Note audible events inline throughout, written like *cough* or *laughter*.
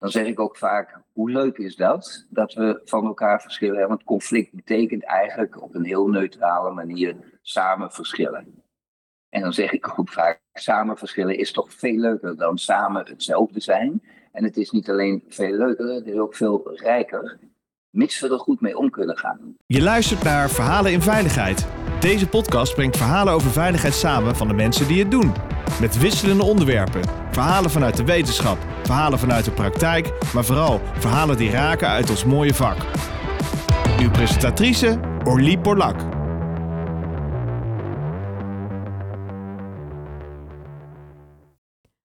dan zeg ik ook vaak, hoe leuk is dat? Dat we van elkaar verschillen. Want conflict betekent eigenlijk op een heel neutrale manier samen verschillen. En dan zeg ik ook vaak, samen verschillen is toch veel leuker dan samen hetzelfde zijn. En het is niet alleen veel leuker, het is ook veel rijker, mits we er goed mee om kunnen gaan. Je luistert naar Verhalen in Veiligheid. Deze podcast brengt verhalen over veiligheid samen van de mensen die het doen. Met wisselende onderwerpen. Verhalen vanuit de wetenschap, verhalen vanuit de praktijk, maar vooral verhalen die raken uit ons mooie vak. Uw presentatrice Orlie Borlak.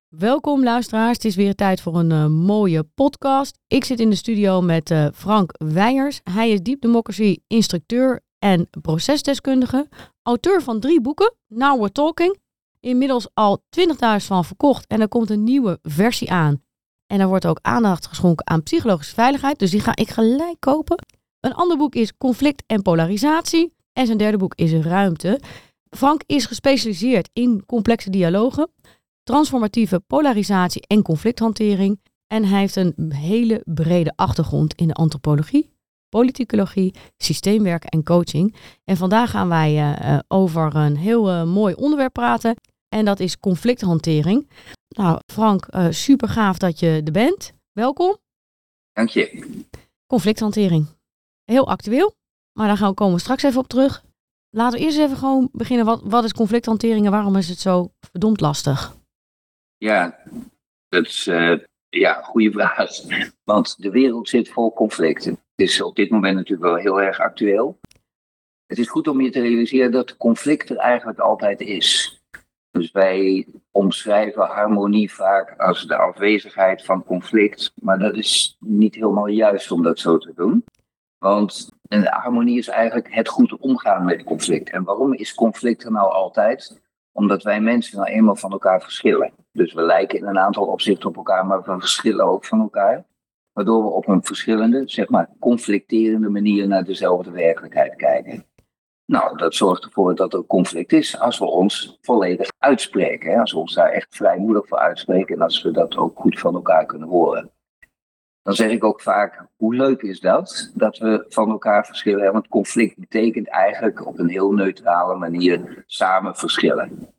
Welkom luisteraars, het is weer tijd voor een uh, mooie podcast. Ik zit in de studio met uh, Frank Weijers. Hij is Deep Democracy instructeur en procesdeskundige. Auteur van drie boeken, Now We're Talking. Inmiddels al 20.000 van verkocht en er komt een nieuwe versie aan. En er wordt ook aandacht geschonken aan psychologische veiligheid, dus die ga ik gelijk kopen. Een ander boek is Conflict en Polarisatie. En zijn derde boek is Ruimte. Frank is gespecialiseerd in complexe dialogen transformatieve polarisatie en conflicthantering. En hij heeft een hele brede achtergrond in de antropologie, politicologie, systeemwerk en coaching. En vandaag gaan wij uh, over een heel uh, mooi onderwerp praten. En dat is conflicthantering. Nou, Frank, uh, super gaaf dat je er bent. Welkom. Dank je. Conflicthantering. Heel actueel, maar daar gaan we komen straks even op terug. Laten we eerst even gewoon beginnen. Wat, wat is conflicthantering en waarom is het zo verdomd lastig? Ja, dat is ja, een goede vraag. Want de wereld zit vol conflicten. Het is op dit moment natuurlijk wel heel erg actueel. Het is goed om je te realiseren dat conflict er eigenlijk altijd is. Dus wij omschrijven harmonie vaak als de afwezigheid van conflict. Maar dat is niet helemaal juist om dat zo te doen. Want een harmonie is eigenlijk het goed omgaan met conflict. En waarom is conflict er nou altijd? Omdat wij mensen nou eenmaal van elkaar verschillen. Dus we lijken in een aantal opzichten op elkaar, maar we verschillen ook van elkaar. Waardoor we op een verschillende, zeg maar, conflicterende manier naar dezelfde werkelijkheid kijken. Nou, dat zorgt ervoor dat er conflict is als we ons volledig uitspreken. Als we ons daar echt vrijmoedig voor uitspreken en als we dat ook goed van elkaar kunnen horen. Dan zeg ik ook vaak, hoe leuk is dat? Dat we van elkaar verschillen. Want conflict betekent eigenlijk op een heel neutrale manier samen verschillen.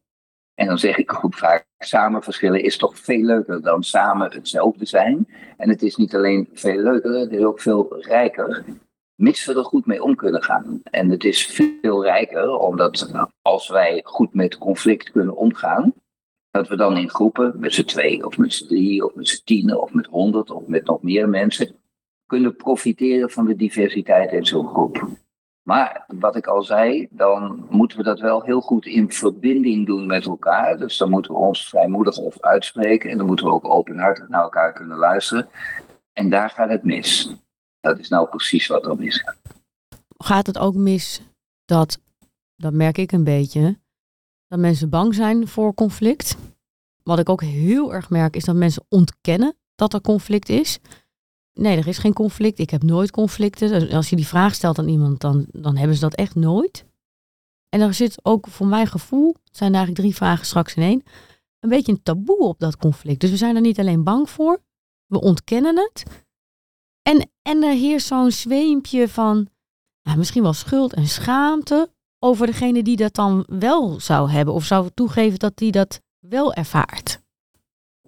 En dan zeg ik ook vaak, samen verschillen is toch veel leuker dan samen hetzelfde zijn. En het is niet alleen veel leuker, het is ook veel rijker. Mits we er goed mee om kunnen gaan. En het is veel rijker, omdat als wij goed met conflict kunnen omgaan, dat we dan in groepen, met z'n twee of met z'n drie of met z'n tien of met honderd of met nog meer mensen, kunnen profiteren van de diversiteit in zo'n groep. Maar wat ik al zei, dan moeten we dat wel heel goed in verbinding doen met elkaar. Dus dan moeten we ons vrijmoedig of uitspreken. En dan moeten we ook openhartig naar elkaar kunnen luisteren. En daar gaat het mis. Dat is nou precies wat er misgaat. Gaat het ook mis dat, dat merk ik een beetje, dat mensen bang zijn voor conflict? Wat ik ook heel erg merk is dat mensen ontkennen dat er conflict is. Nee, er is geen conflict. Ik heb nooit conflicten. Dus als je die vraag stelt aan iemand, dan, dan hebben ze dat echt nooit. En er zit ook voor mijn gevoel, het zijn eigenlijk drie vragen straks in één, een beetje een taboe op dat conflict. Dus we zijn er niet alleen bang voor, we ontkennen het. En, en er heerst zo'n zweempje van misschien wel schuld en schaamte over degene die dat dan wel zou hebben. Of zou toegeven dat die dat wel ervaart.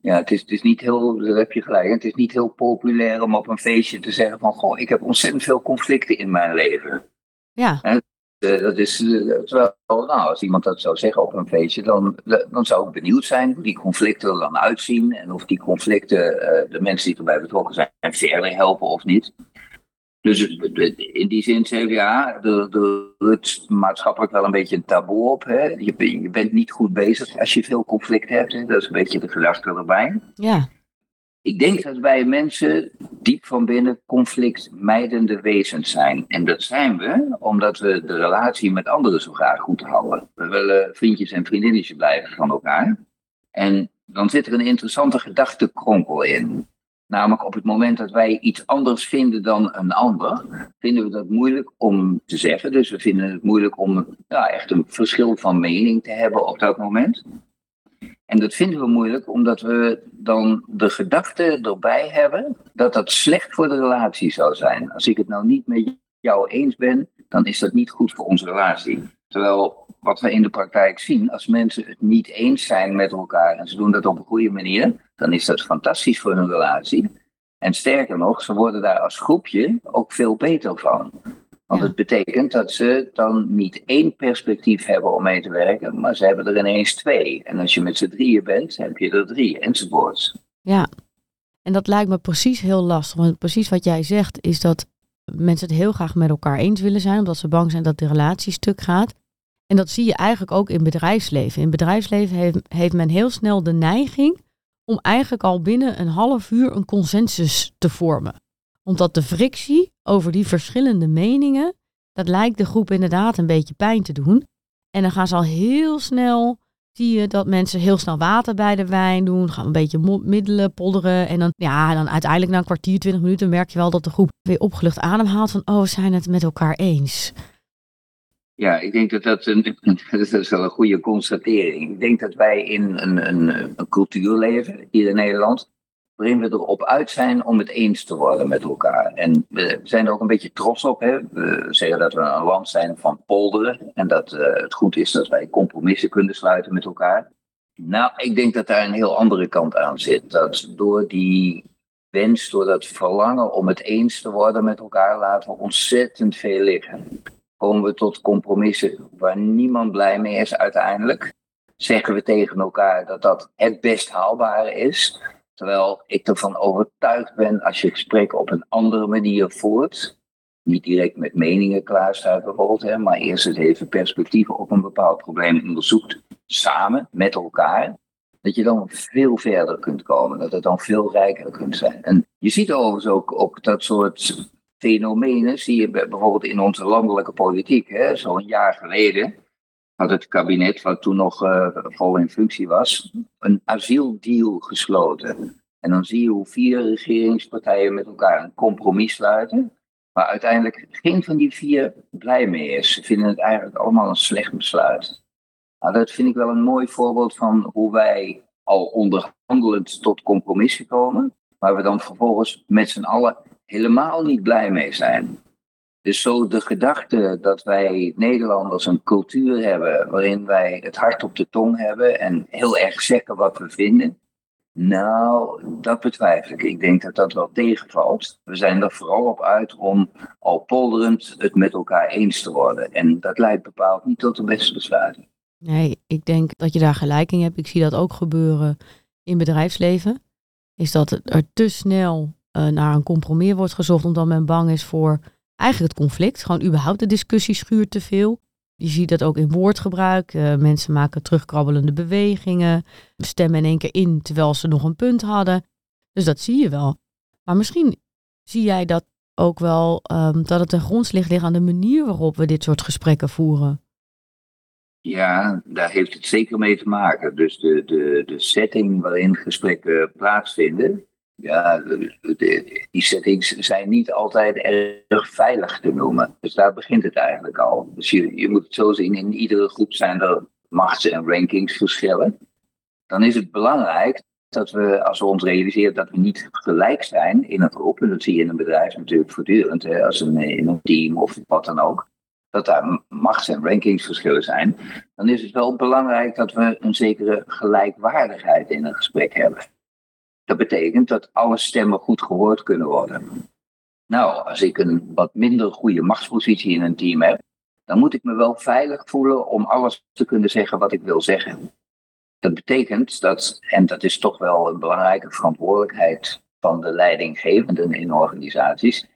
Ja, het is, het is niet heel, daar heb je gelijk, het is niet heel populair om op een feestje te zeggen van, goh, ik heb ontzettend veel conflicten in mijn leven. Ja. En, uh, dat is, uh, terwijl, nou, als iemand dat zou zeggen op een feestje, dan, dan zou ik benieuwd zijn hoe die conflicten er dan uitzien en of die conflicten uh, de mensen die erbij betrokken zijn verder helpen of niet. Dus in die zin zeg ja, er, er maatschappelijk wel een beetje een taboe op. Hè? Je, je, bent niet goed bezig als je veel conflict hebt. Hè? Dat is een beetje de gedachte erbij. Ja. Ik denk dat wij mensen diep van binnen conflictmijdende wezens zijn. En dat zijn we omdat we de relatie met anderen zo graag goed houden. We willen vriendjes en vriendinnetjes blijven van elkaar. En dan zit er een interessante gedachtekronkel in. Namelijk op het moment dat wij iets anders vinden dan een ander, vinden we dat moeilijk om te zeggen. Dus we vinden het moeilijk om ja, echt een verschil van mening te hebben op dat moment. En dat vinden we moeilijk omdat we dan de gedachte erbij hebben dat dat slecht voor de relatie zou zijn. Als ik het nou niet met jou eens ben, dan is dat niet goed voor onze relatie. Terwijl wat we in de praktijk zien, als mensen het niet eens zijn met elkaar en ze doen dat op een goede manier, dan is dat fantastisch voor hun relatie. En sterker nog, ze worden daar als groepje ook veel beter van. Want het betekent dat ze dan niet één perspectief hebben om mee te werken, maar ze hebben er ineens twee. En als je met z'n drieën bent, heb je er drie, enzovoorts. Ja, en dat lijkt me precies heel lastig. Want precies wat jij zegt, is dat mensen het heel graag met elkaar eens willen zijn, omdat ze bang zijn dat de relatie stuk gaat. En dat zie je eigenlijk ook in bedrijfsleven. In bedrijfsleven heeft, heeft men heel snel de neiging om eigenlijk al binnen een half uur een consensus te vormen. Omdat de frictie over die verschillende meningen, dat lijkt de groep inderdaad een beetje pijn te doen. En dan gaan ze al heel snel, zie je dat mensen heel snel water bij de wijn doen, gaan een beetje middelen podderen. En dan, ja, dan uiteindelijk na een kwartier, twintig minuten merk je wel dat de groep weer opgelucht ademhaalt van, oh, zijn het met elkaar eens. Ja, ik denk dat dat, een, *laughs* dat is wel een goede constatering. Ik denk dat wij in een, een cultuur leven, hier in Nederland, waarin we erop uit zijn om het eens te worden met elkaar. En we zijn er ook een beetje trots op. Hè? We zeggen dat we een land zijn van polderen en dat uh, het goed is dat wij compromissen kunnen sluiten met elkaar. Nou, ik denk dat daar een heel andere kant aan zit. Dat door die wens, door dat verlangen om het eens te worden met elkaar, laten we ontzettend veel liggen komen we tot compromissen waar niemand blij mee is uiteindelijk. Zeggen we tegen elkaar dat dat het best haalbare is. Terwijl ik ervan overtuigd ben als je gesprekken op een andere manier voert. Niet direct met meningen klaarstaat bijvoorbeeld, maar eerst het even perspectieven op een bepaald probleem onderzoekt. Samen, met elkaar. Dat je dan veel verder kunt komen. Dat het dan veel rijker kunt zijn. En je ziet overigens ook, ook dat soort fenomenen zie je bijvoorbeeld in onze landelijke politiek. Zo'n jaar geleden had het kabinet, wat toen nog uh, vol in functie was, een asieldeal gesloten. En dan zie je hoe vier regeringspartijen met elkaar een compromis sluiten. Maar uiteindelijk geen van die vier blij mee is. Ze vinden het eigenlijk allemaal een slecht besluit. Nou, dat vind ik wel een mooi voorbeeld van hoe wij al onderhandelend tot compromissen komen. Maar we dan vervolgens met z'n allen helemaal niet blij mee zijn. Dus zo de gedachte dat wij Nederlanders een cultuur hebben waarin wij het hart op de tong hebben en heel erg zeggen wat we vinden. Nou, dat betwijfel ik. Ik denk dat dat wel tegenvalt. We zijn er vooral op uit om al polderend het met elkaar eens te worden. En dat leidt bepaald niet tot de beste besluiten. Nee, ik denk dat je daar gelijk in hebt. Ik zie dat ook gebeuren in bedrijfsleven. Is dat er te snel uh, naar een compromis wordt gezocht omdat men bang is voor eigenlijk het conflict. Gewoon überhaupt de discussie schuurt te veel. Je ziet dat ook in woordgebruik. Uh, mensen maken terugkrabbelende bewegingen, stemmen in één keer in terwijl ze nog een punt hadden. Dus dat zie je wel. Maar misschien zie jij dat ook wel, um, dat het ten grondslag ligt aan de manier waarop we dit soort gesprekken voeren. Ja, daar heeft het zeker mee te maken. Dus de, de, de setting waarin gesprekken plaatsvinden, ja, die settings zijn niet altijd erg veilig te noemen. Dus daar begint het eigenlijk al. Dus je, je moet het zo zien, in iedere groep zijn er machts- en rankingsverschillen. Dan is het belangrijk dat we, als we ons realiseren dat we niet gelijk zijn in een groep, en dat zie je in een bedrijf natuurlijk voortdurend, hè, als een, in een team of wat dan ook, dat daar machts- en rankingsverschillen zijn, dan is het wel belangrijk dat we een zekere gelijkwaardigheid in een gesprek hebben. Dat betekent dat alle stemmen goed gehoord kunnen worden. Nou, als ik een wat minder goede machtspositie in een team heb, dan moet ik me wel veilig voelen om alles te kunnen zeggen wat ik wil zeggen. Dat betekent dat, en dat is toch wel een belangrijke verantwoordelijkheid van de leidinggevenden in organisaties,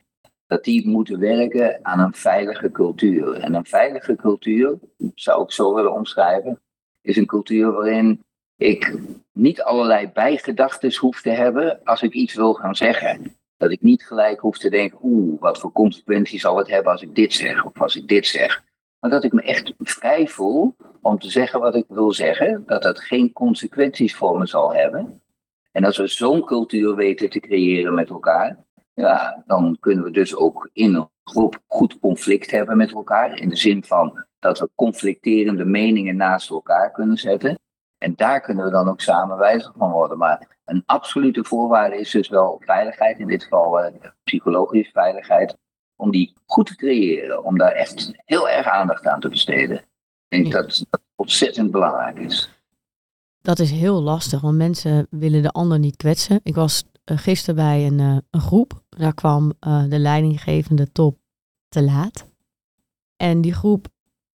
dat die moeten werken aan een veilige cultuur. En een veilige cultuur, zou ik zo willen omschrijven, is een cultuur waarin ik niet allerlei bijgedachten hoef te hebben als ik iets wil gaan zeggen. Dat ik niet gelijk hoef te denken, oeh, wat voor consequenties zal het hebben als ik dit zeg of als ik dit zeg. Maar dat ik me echt vrij voel om te zeggen wat ik wil zeggen, dat dat geen consequenties voor me zal hebben. En als we zo'n cultuur weten te creëren met elkaar, ja, dan kunnen we dus ook in een groep goed conflict hebben met elkaar. In de zin van dat we conflicterende meningen naast elkaar kunnen zetten. En daar kunnen we dan ook samen wijzer van worden. Maar een absolute voorwaarde is dus wel veiligheid, in dit geval uh, psychologische veiligheid, om die goed te creëren, om daar echt heel erg aandacht aan te besteden. Ik denk dat dat ontzettend belangrijk is. Dat is heel lastig, want mensen willen de ander niet kwetsen. Ik was uh, gisteren bij een, uh, een groep, daar kwam de leidinggevende top te laat. En die groep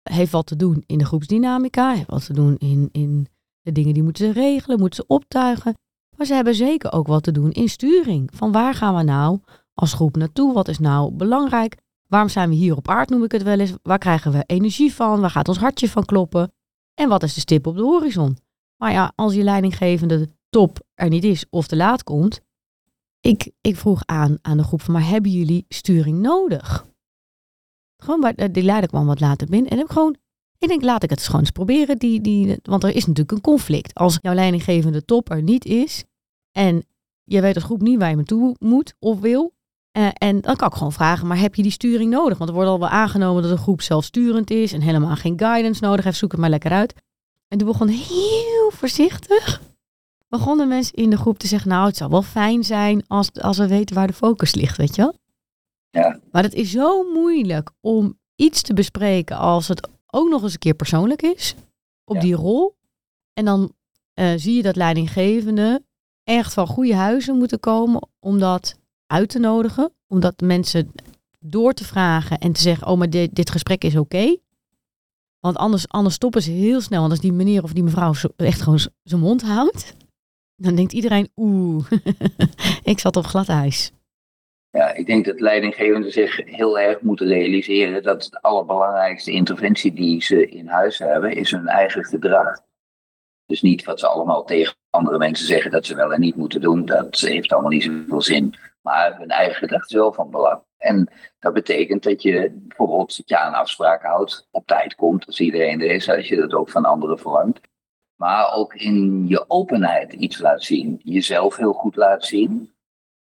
heeft wat te doen in de groepsdynamica, heeft wat te doen in, in de dingen die moeten ze regelen, moeten ze optuigen. Maar ze hebben zeker ook wat te doen in sturing. Van waar gaan we nou als groep naartoe? Wat is nou belangrijk? Waarom zijn we hier op aard, noem ik het wel eens? Waar krijgen we energie van? Waar gaat ons hartje van kloppen? En wat is de stip op de horizon? Maar ja, als je leidinggevende top er niet is of te laat komt. Ik, ik vroeg aan aan de groep van, maar hebben jullie sturing nodig? Gewoon, bij, die leider kwam wat later binnen en heb gewoon ik denk, laat ik het gewoon eens proberen. Die, die, want er is natuurlijk een conflict. Als jouw leidinggevende top er niet is en je weet als groep niet waar je naartoe moet of wil. Uh, en dan kan ik gewoon vragen, maar heb je die sturing nodig? Want er wordt al wel aangenomen dat een groep zelfsturend is en helemaal geen guidance nodig heeft. Zoek het maar lekker uit. En toen begon heel voorzichtig. Begonnen mensen in de groep te zeggen, nou het zou wel fijn zijn als, als we weten waar de focus ligt, weet je wel? Ja. Maar het is zo moeilijk om iets te bespreken als het ook nog eens een keer persoonlijk is op die rol. En dan uh, zie je dat leidinggevende echt van goede huizen moeten komen om dat uit te nodigen. Om dat mensen door te vragen en te zeggen, oh maar dit, dit gesprek is oké. Want anders, anders stoppen ze heel snel. Want als die meneer of die mevrouw echt gewoon zijn mond houdt, dan denkt iedereen, oeh, *laughs* ik zat op glad ijs. Ja, ik denk dat leidinggevenden zich heel erg moeten realiseren dat de allerbelangrijkste interventie die ze in huis hebben, is hun eigen gedrag. Dus niet wat ze allemaal tegen andere mensen zeggen dat ze wel en niet moeten doen, dat heeft allemaal niet zoveel zin. Maar hun eigen gedrag is wel van belang. En dat betekent dat je bijvoorbeeld je aan afspraak houdt, op tijd komt als iedereen er is, als je dat ook van anderen verlangt. Maar ook in je openheid iets laat zien, jezelf heel goed laat zien.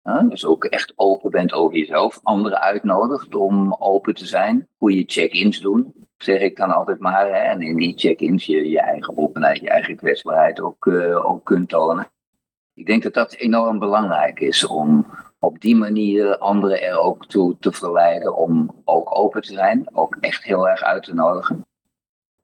Dus ook echt open bent over jezelf. Anderen uitnodigt om open te zijn. Goede check-ins doen, zeg ik dan altijd maar. Hè? En in die check-ins je, je eigen openheid, je eigen kwetsbaarheid ook, uh, ook kunt tonen. Ik denk dat dat enorm belangrijk is om op die manier anderen er ook toe te verleiden om ook open te zijn. Ook echt heel erg uit te nodigen.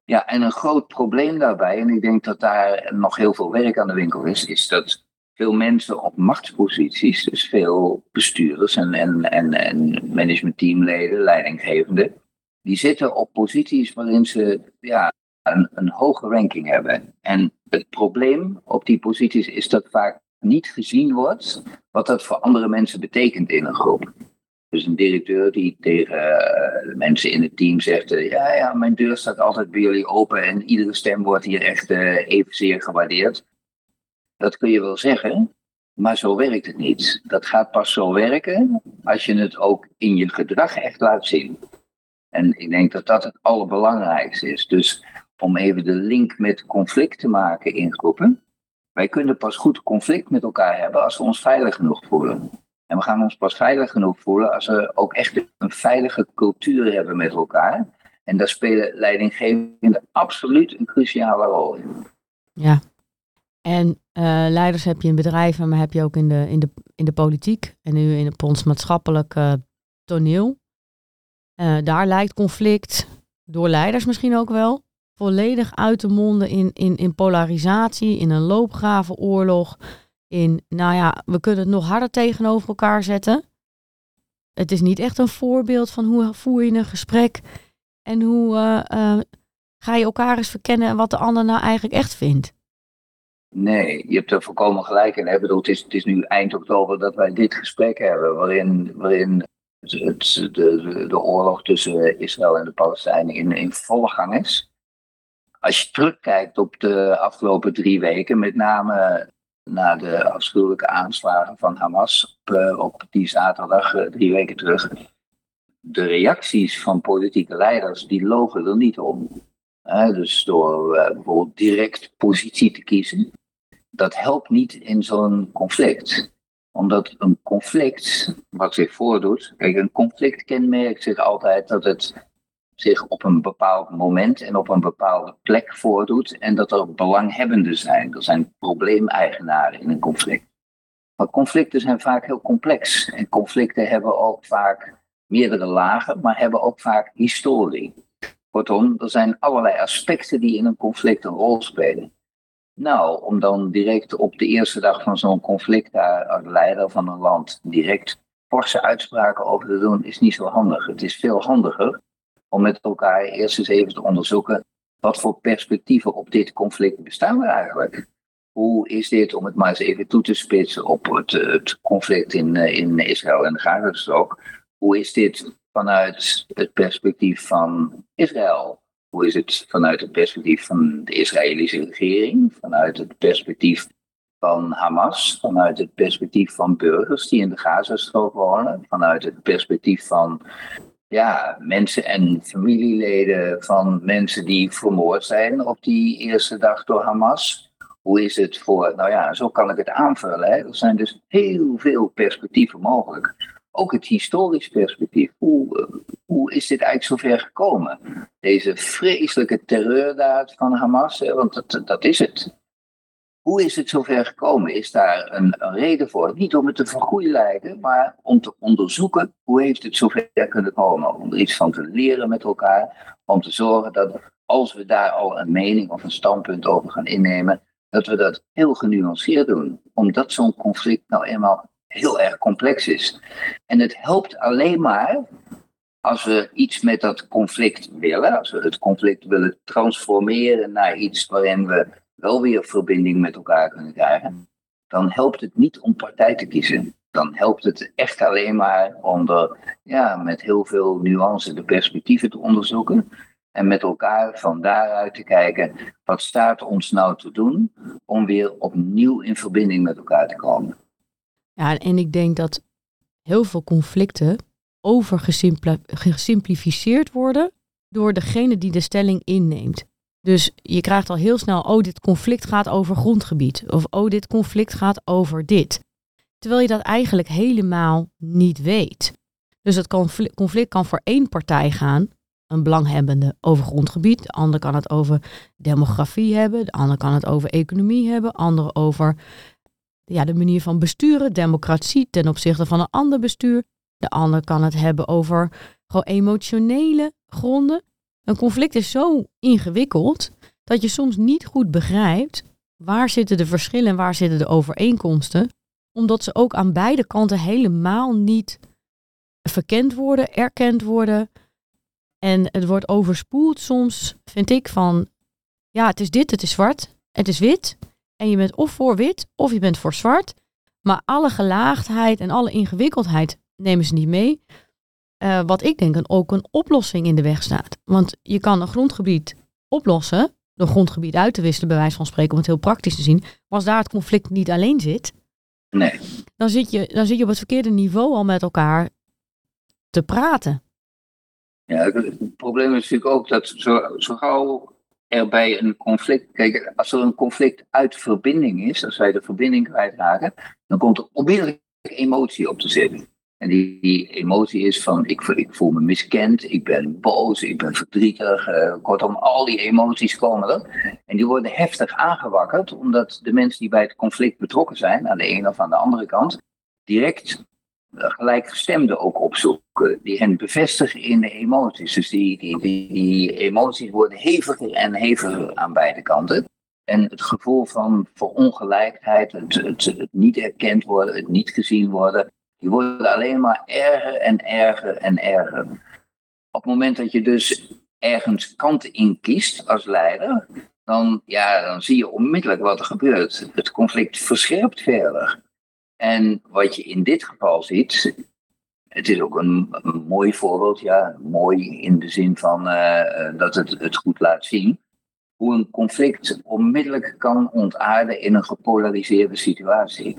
Ja, en een groot probleem daarbij, en ik denk dat daar nog heel veel werk aan de winkel is, is dat veel mensen op machtsposities, dus veel bestuurders en, en, en, en managementteamleden, leidinggevenden, die zitten op posities waarin ze ja, een, een hoge ranking hebben. En het probleem op die posities is dat vaak niet gezien wordt wat dat voor andere mensen betekent in een groep. Dus een directeur die tegen uh, mensen in het team zegt: uh, Ja, ja, mijn deur staat altijd bij jullie open en iedere stem wordt hier echt uh, evenzeer gewaardeerd. Dat kun je wel zeggen, maar zo werkt het niet. Dat gaat pas zo werken als je het ook in je gedrag echt laat zien. En ik denk dat dat het allerbelangrijkste is. Dus om even de link met conflict te maken in groepen. Wij kunnen pas goed conflict met elkaar hebben als we ons veilig genoeg voelen. En we gaan ons pas veilig genoeg voelen als we ook echt een veilige cultuur hebben met elkaar. En daar spelen leidinggevenden absoluut een cruciale rol in. Ja, en uh, leiders heb je in bedrijven, maar heb je ook in de, in de, in de politiek en nu in het ons maatschappelijk toneel. Uh, daar lijkt conflict, door leiders misschien ook wel, volledig uit te monden in, in, in polarisatie, in een loopgravenoorlog. In, nou ja, we kunnen het nog harder tegenover elkaar zetten. Het is niet echt een voorbeeld van hoe voer je een gesprek en hoe ga je elkaar eens verkennen en wat de ander nou eigenlijk echt vindt. Nee, je hebt er volkomen gelijk in. Ik bedoel, het, is, het is nu eind oktober dat wij dit gesprek hebben, waarin, waarin het, de, de, oorlog tussen Israël en de Palestijnen in, in volle gang is. Als je terugkijkt op de afgelopen drie weken, met name na de afschuwelijke aanslagen van Hamas op, eh, op die zaterdag, eh, drie weken terug. De reacties van politieke leiders, die logen er niet om. Dus door uh, bijvoorbeeld direct positie te kiezen dat helpt niet in zo'n conflict. Omdat een conflict, wat zich voordoet, kijk, een conflict kenmerkt zich altijd dat het zich op een bepaald moment en op een bepaalde plek voordoet en dat er belanghebbenden zijn. Er zijn probleemeigenaren in een conflict. Maar conflicten zijn vaak heel complex en conflicten hebben ook vaak meerdere lagen, maar hebben ook vaak historie. Kortom, er zijn allerlei aspecten die in een conflict een rol spelen. Nou, om dan direct op de eerste dag van zo'n conflict daar als leider van een land direct forse uitspraken over te doen, is niet zo handig. Het is veel handiger om met elkaar eerst eens even te onderzoeken wat voor perspectieven op dit conflict bestaan er eigenlijk. Hoe is dit, om het maar eens even toe te spitsen op het, het conflict in, eh, in Israël en de Gazastrook, hoe is dit vanuit het perspectief van Israël? Hoe is het vanuit het perspectief van de Israëlische regering, vanuit het perspectief van Hamas, vanuit het perspectief van burgers die in de Gazastrook wonen, vanuit het perspectief van ja, mensen en familieleden van mensen die vermoord zijn op die eerste dag door Hamas. Hoe is het voor, nou ja, zo kan ik het aanvullen. Hè. Er zijn dus heel veel perspectieven mogelijk. Ook het historisch perspectief. Hoe, eh, hoe is dit eigenlijk zover gekomen? Deze vreselijke terreurdaad van Hamas, want dat, dat is het. Hoe is het zover gekomen? Is daar een, een reden voor? Niet om het te vergoeilijken, maar om te onderzoeken hoe heeft het zover kunnen komen. Om er iets van te leren met elkaar. Om te zorgen dat als we daar al een mening of een standpunt over gaan innemen, dat we dat heel genuanceerd doen. Omdat zo'n conflict nou eenmaal heel erg complex is. En het helpt alleen maar als we iets met dat conflict willen, als we het conflict willen transformeren naar iets waarin we wel weer verbinding met elkaar kunnen krijgen, dan helpt het niet om partij te kiezen. Dan helpt het echt alleen maar om er ja, met heel veel nuance de perspectieven te onderzoeken. En met elkaar van daaruit te kijken, wat staat ons nou te doen om weer opnieuw in verbinding met elkaar te komen. Ja, en ik denk dat heel veel conflicten overgesimplificeerd worden door degene die de stelling inneemt. Dus je krijgt al heel snel, oh, dit conflict gaat over grondgebied. Of oh, dit conflict gaat over dit. Terwijl je dat eigenlijk helemaal niet weet. Dus het conflict kan voor één partij gaan, een belanghebbende over grondgebied. De ander kan het over demografie hebben. De ander kan het over economie hebben. Andere over ja, de manier van besturen, democratie ten opzichte van een ander bestuur. De ander kan het hebben over gewoon emotionele gronden. Een conflict is zo ingewikkeld dat je soms niet goed begrijpt waar zitten de verschillen en waar zitten de overeenkomsten, omdat ze ook aan beide kanten helemaal niet verkend worden, erkend worden. En het wordt overspoeld soms, vind ik, van ja, het is dit, het is zwart, het is wit. En je bent of voor wit of je bent voor zwart. Maar alle gelaagdheid en alle ingewikkeldheid nemen ze niet mee. Uh, wat ik denk een, ook een oplossing in de weg staat. Want je kan een grondgebied oplossen door grondgebied uit te wisselen, bij wijze van spreken, om het heel praktisch te zien. Maar als daar het conflict niet alleen zit, nee. dan, zit je, dan zit je op het verkeerde niveau al met elkaar te praten. Ja, het probleem is natuurlijk ook dat zo, zo gauw er bij een conflict, kijk, als er een conflict uit verbinding is, als wij de verbinding kwijtraken, dan komt er onmiddellijk emotie op te zitten. En die, emotie is van ik, ik, voel me miskend, ik ben boos, ik ben verdrietig. Uh, kortom, al die emoties komen er. En die worden heftig aangewakkerd, omdat de mensen die bij het conflict betrokken zijn, aan de ene of aan de andere kant, direct eh, gelijkgestemden ook opzoeken, die hen bevestigen in de emoties. Dus die, die, die, emoties worden heviger en heviger aan beide kanten. En het gevoel van verongelijkheid, het, het, het niet erkend worden, het niet gezien worden, die worden alleen maar erger en erger en erger. Op het moment dat je dus ergens kant in kiest als leider, dan, ja, dan zie je onmiddellijk wat er gebeurt. Het conflict verscherpt verder. En wat je in dit geval ziet, het is ook een, mooi voorbeeld, ja, mooi in de zin van uh, dat het het goed laat zien, hoe een conflict onmiddellijk kan ontaarden in een gepolariseerde situatie.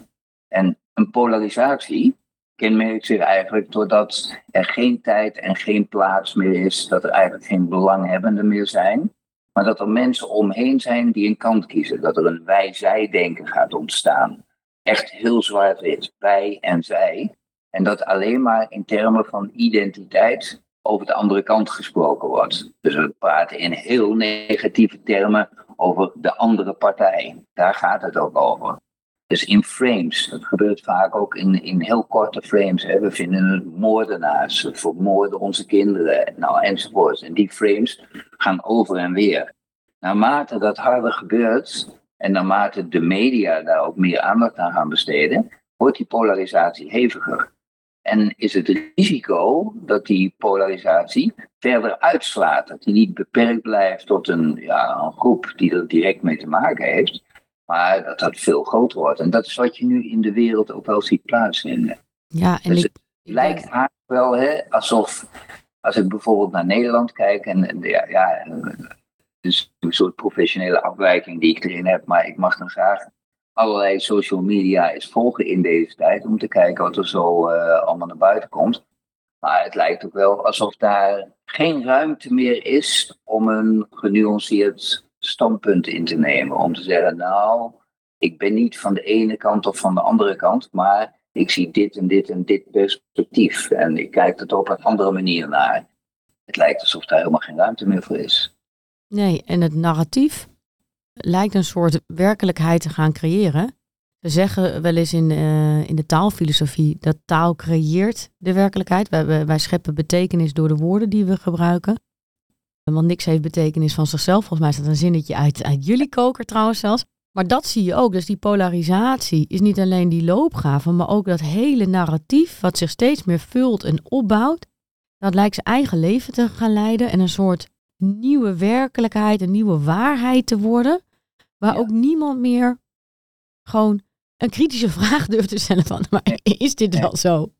En een polarisatie kenmerkt zich eigenlijk doordat er geen tijd en geen plaats meer is, dat er eigenlijk geen belanghebbenden meer zijn, maar dat er mensen omheen zijn die een kant kiezen, dat er een wij-zij-denken gaat ontstaan. Echt heel zwart-wit, wij en zij. En dat alleen maar in termen van identiteit over de andere kant gesproken wordt. Dus we praten in heel negatieve termen over de andere partij. Daar gaat het ook over. Dus in frames, dat gebeurt vaak ook in, in heel korte frames. Hè. We vinden het moordenaars, we vermoorden onze kinderen, nou, enzovoort. En die frames gaan over en weer. Naarmate dat harder gebeurt, en naarmate de media daar ook meer aandacht aan gaan besteden, wordt die polarisatie heviger. En is het risico dat die polarisatie verder uitslaat, dat die niet beperkt blijft tot een, ja, een groep die er direct mee te maken heeft, maar dat dat veel groter wordt. En dat is wat je nu in de wereld ook wel ziet plaatsvinden. Ja, en dus ik, het lijkt eigenlijk wel hè, alsof, als ik bijvoorbeeld naar Nederland kijk, en, en ja, ja, een soort professionele afwijking die ik erin heb, maar ik mag dan graag allerlei social media eens volgen in deze tijd om te kijken wat er zo uh, allemaal naar buiten komt. Maar het lijkt ook wel alsof daar geen ruimte meer is om een genuanceerd standpunt in te nemen. Om te zeggen, nou, ik ben niet van de ene kant of van de andere kant, maar ik zie dit en dit en dit perspectief. En ik kijk er op een andere manier naar. Het lijkt alsof daar helemaal geen ruimte meer voor is. Nee, en het narratief lijkt een soort werkelijkheid te gaan creëren. We zeggen wel eens in, uh, in de taalfilosofie dat taal creëert de werkelijkheid. Wij, wij scheppen betekenis door de woorden die we gebruiken. Want niks heeft betekenis van zichzelf. Volgens mij is dat een zinnetje uit, uit jullie koker trouwens zelfs. Maar dat zie je ook. Dus die polarisatie is niet alleen die loopgave, maar ook dat hele narratief wat zich steeds meer vult en opbouwt. Dat lijkt zijn eigen leven te gaan leiden en een soort nieuwe werkelijkheid, een nieuwe waarheid te worden. Waar ook niemand meer gewoon een kritische *laughs* vraag durft te stellen van, maar is dit wel zo?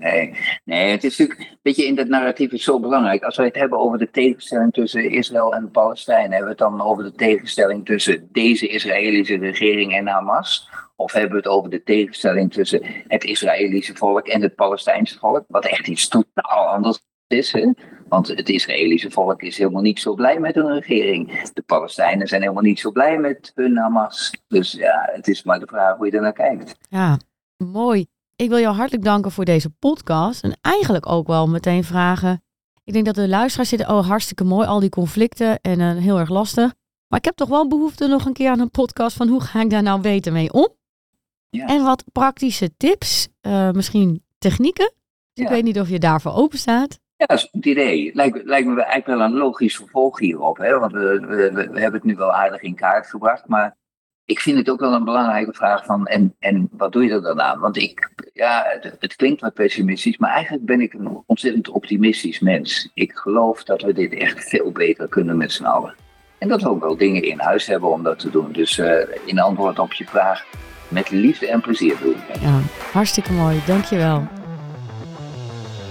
Nee, nee, het is natuurlijk, weet je, in dat narratief is zo belangrijk. Als we het hebben over de tegenstelling tussen Israël en Palestijn, hebben we het dan over de tegenstelling tussen deze Israëlische regering en Hamas? Of hebben we het over de tegenstelling tussen het Israëlische volk en het Palestijnse volk? Wat echt iets totaal anders is. Hè? Want het Israëlische volk is helemaal niet zo blij met hun regering. De Palestijnen zijn helemaal niet zo blij met hun Hamas. Dus ja, het is maar de vraag hoe je er naar kijkt. Ja, mooi. Ik wil jou hartelijk danken voor deze podcast. En eigenlijk ook wel meteen vragen. Ik denk dat de luisteraars zitten, oh hartstikke mooi, al die conflicten en uh, heel erg lastig. Maar ik heb toch wel behoefte nog een keer aan een podcast van hoe ga ik daar nou beter mee om? Ja. En wat praktische tips, uh, misschien technieken. Ja. Ik weet niet of je daarvoor open staat. Ja, dat is een goed idee. Lijkt, me eigenlijk wel een logisch vervolg hierop. Hè? Want we, we, hebben het nu wel aardig in kaart gebracht. Maar ik vind het ook wel een belangrijke vraag van, en, en wat doe je er dan aan? Want ik, ja, het, het, klinkt wat pessimistisch, maar eigenlijk ben ik een ontzettend optimistisch mens. Ik geloof dat we dit echt veel beter kunnen met z'n allen. En dat we ook wel dingen in huis hebben om dat te doen. Dus uh, in antwoord op je vraag, met liefde en plezier doen. Ja, hartstikke mooi. Dankjewel.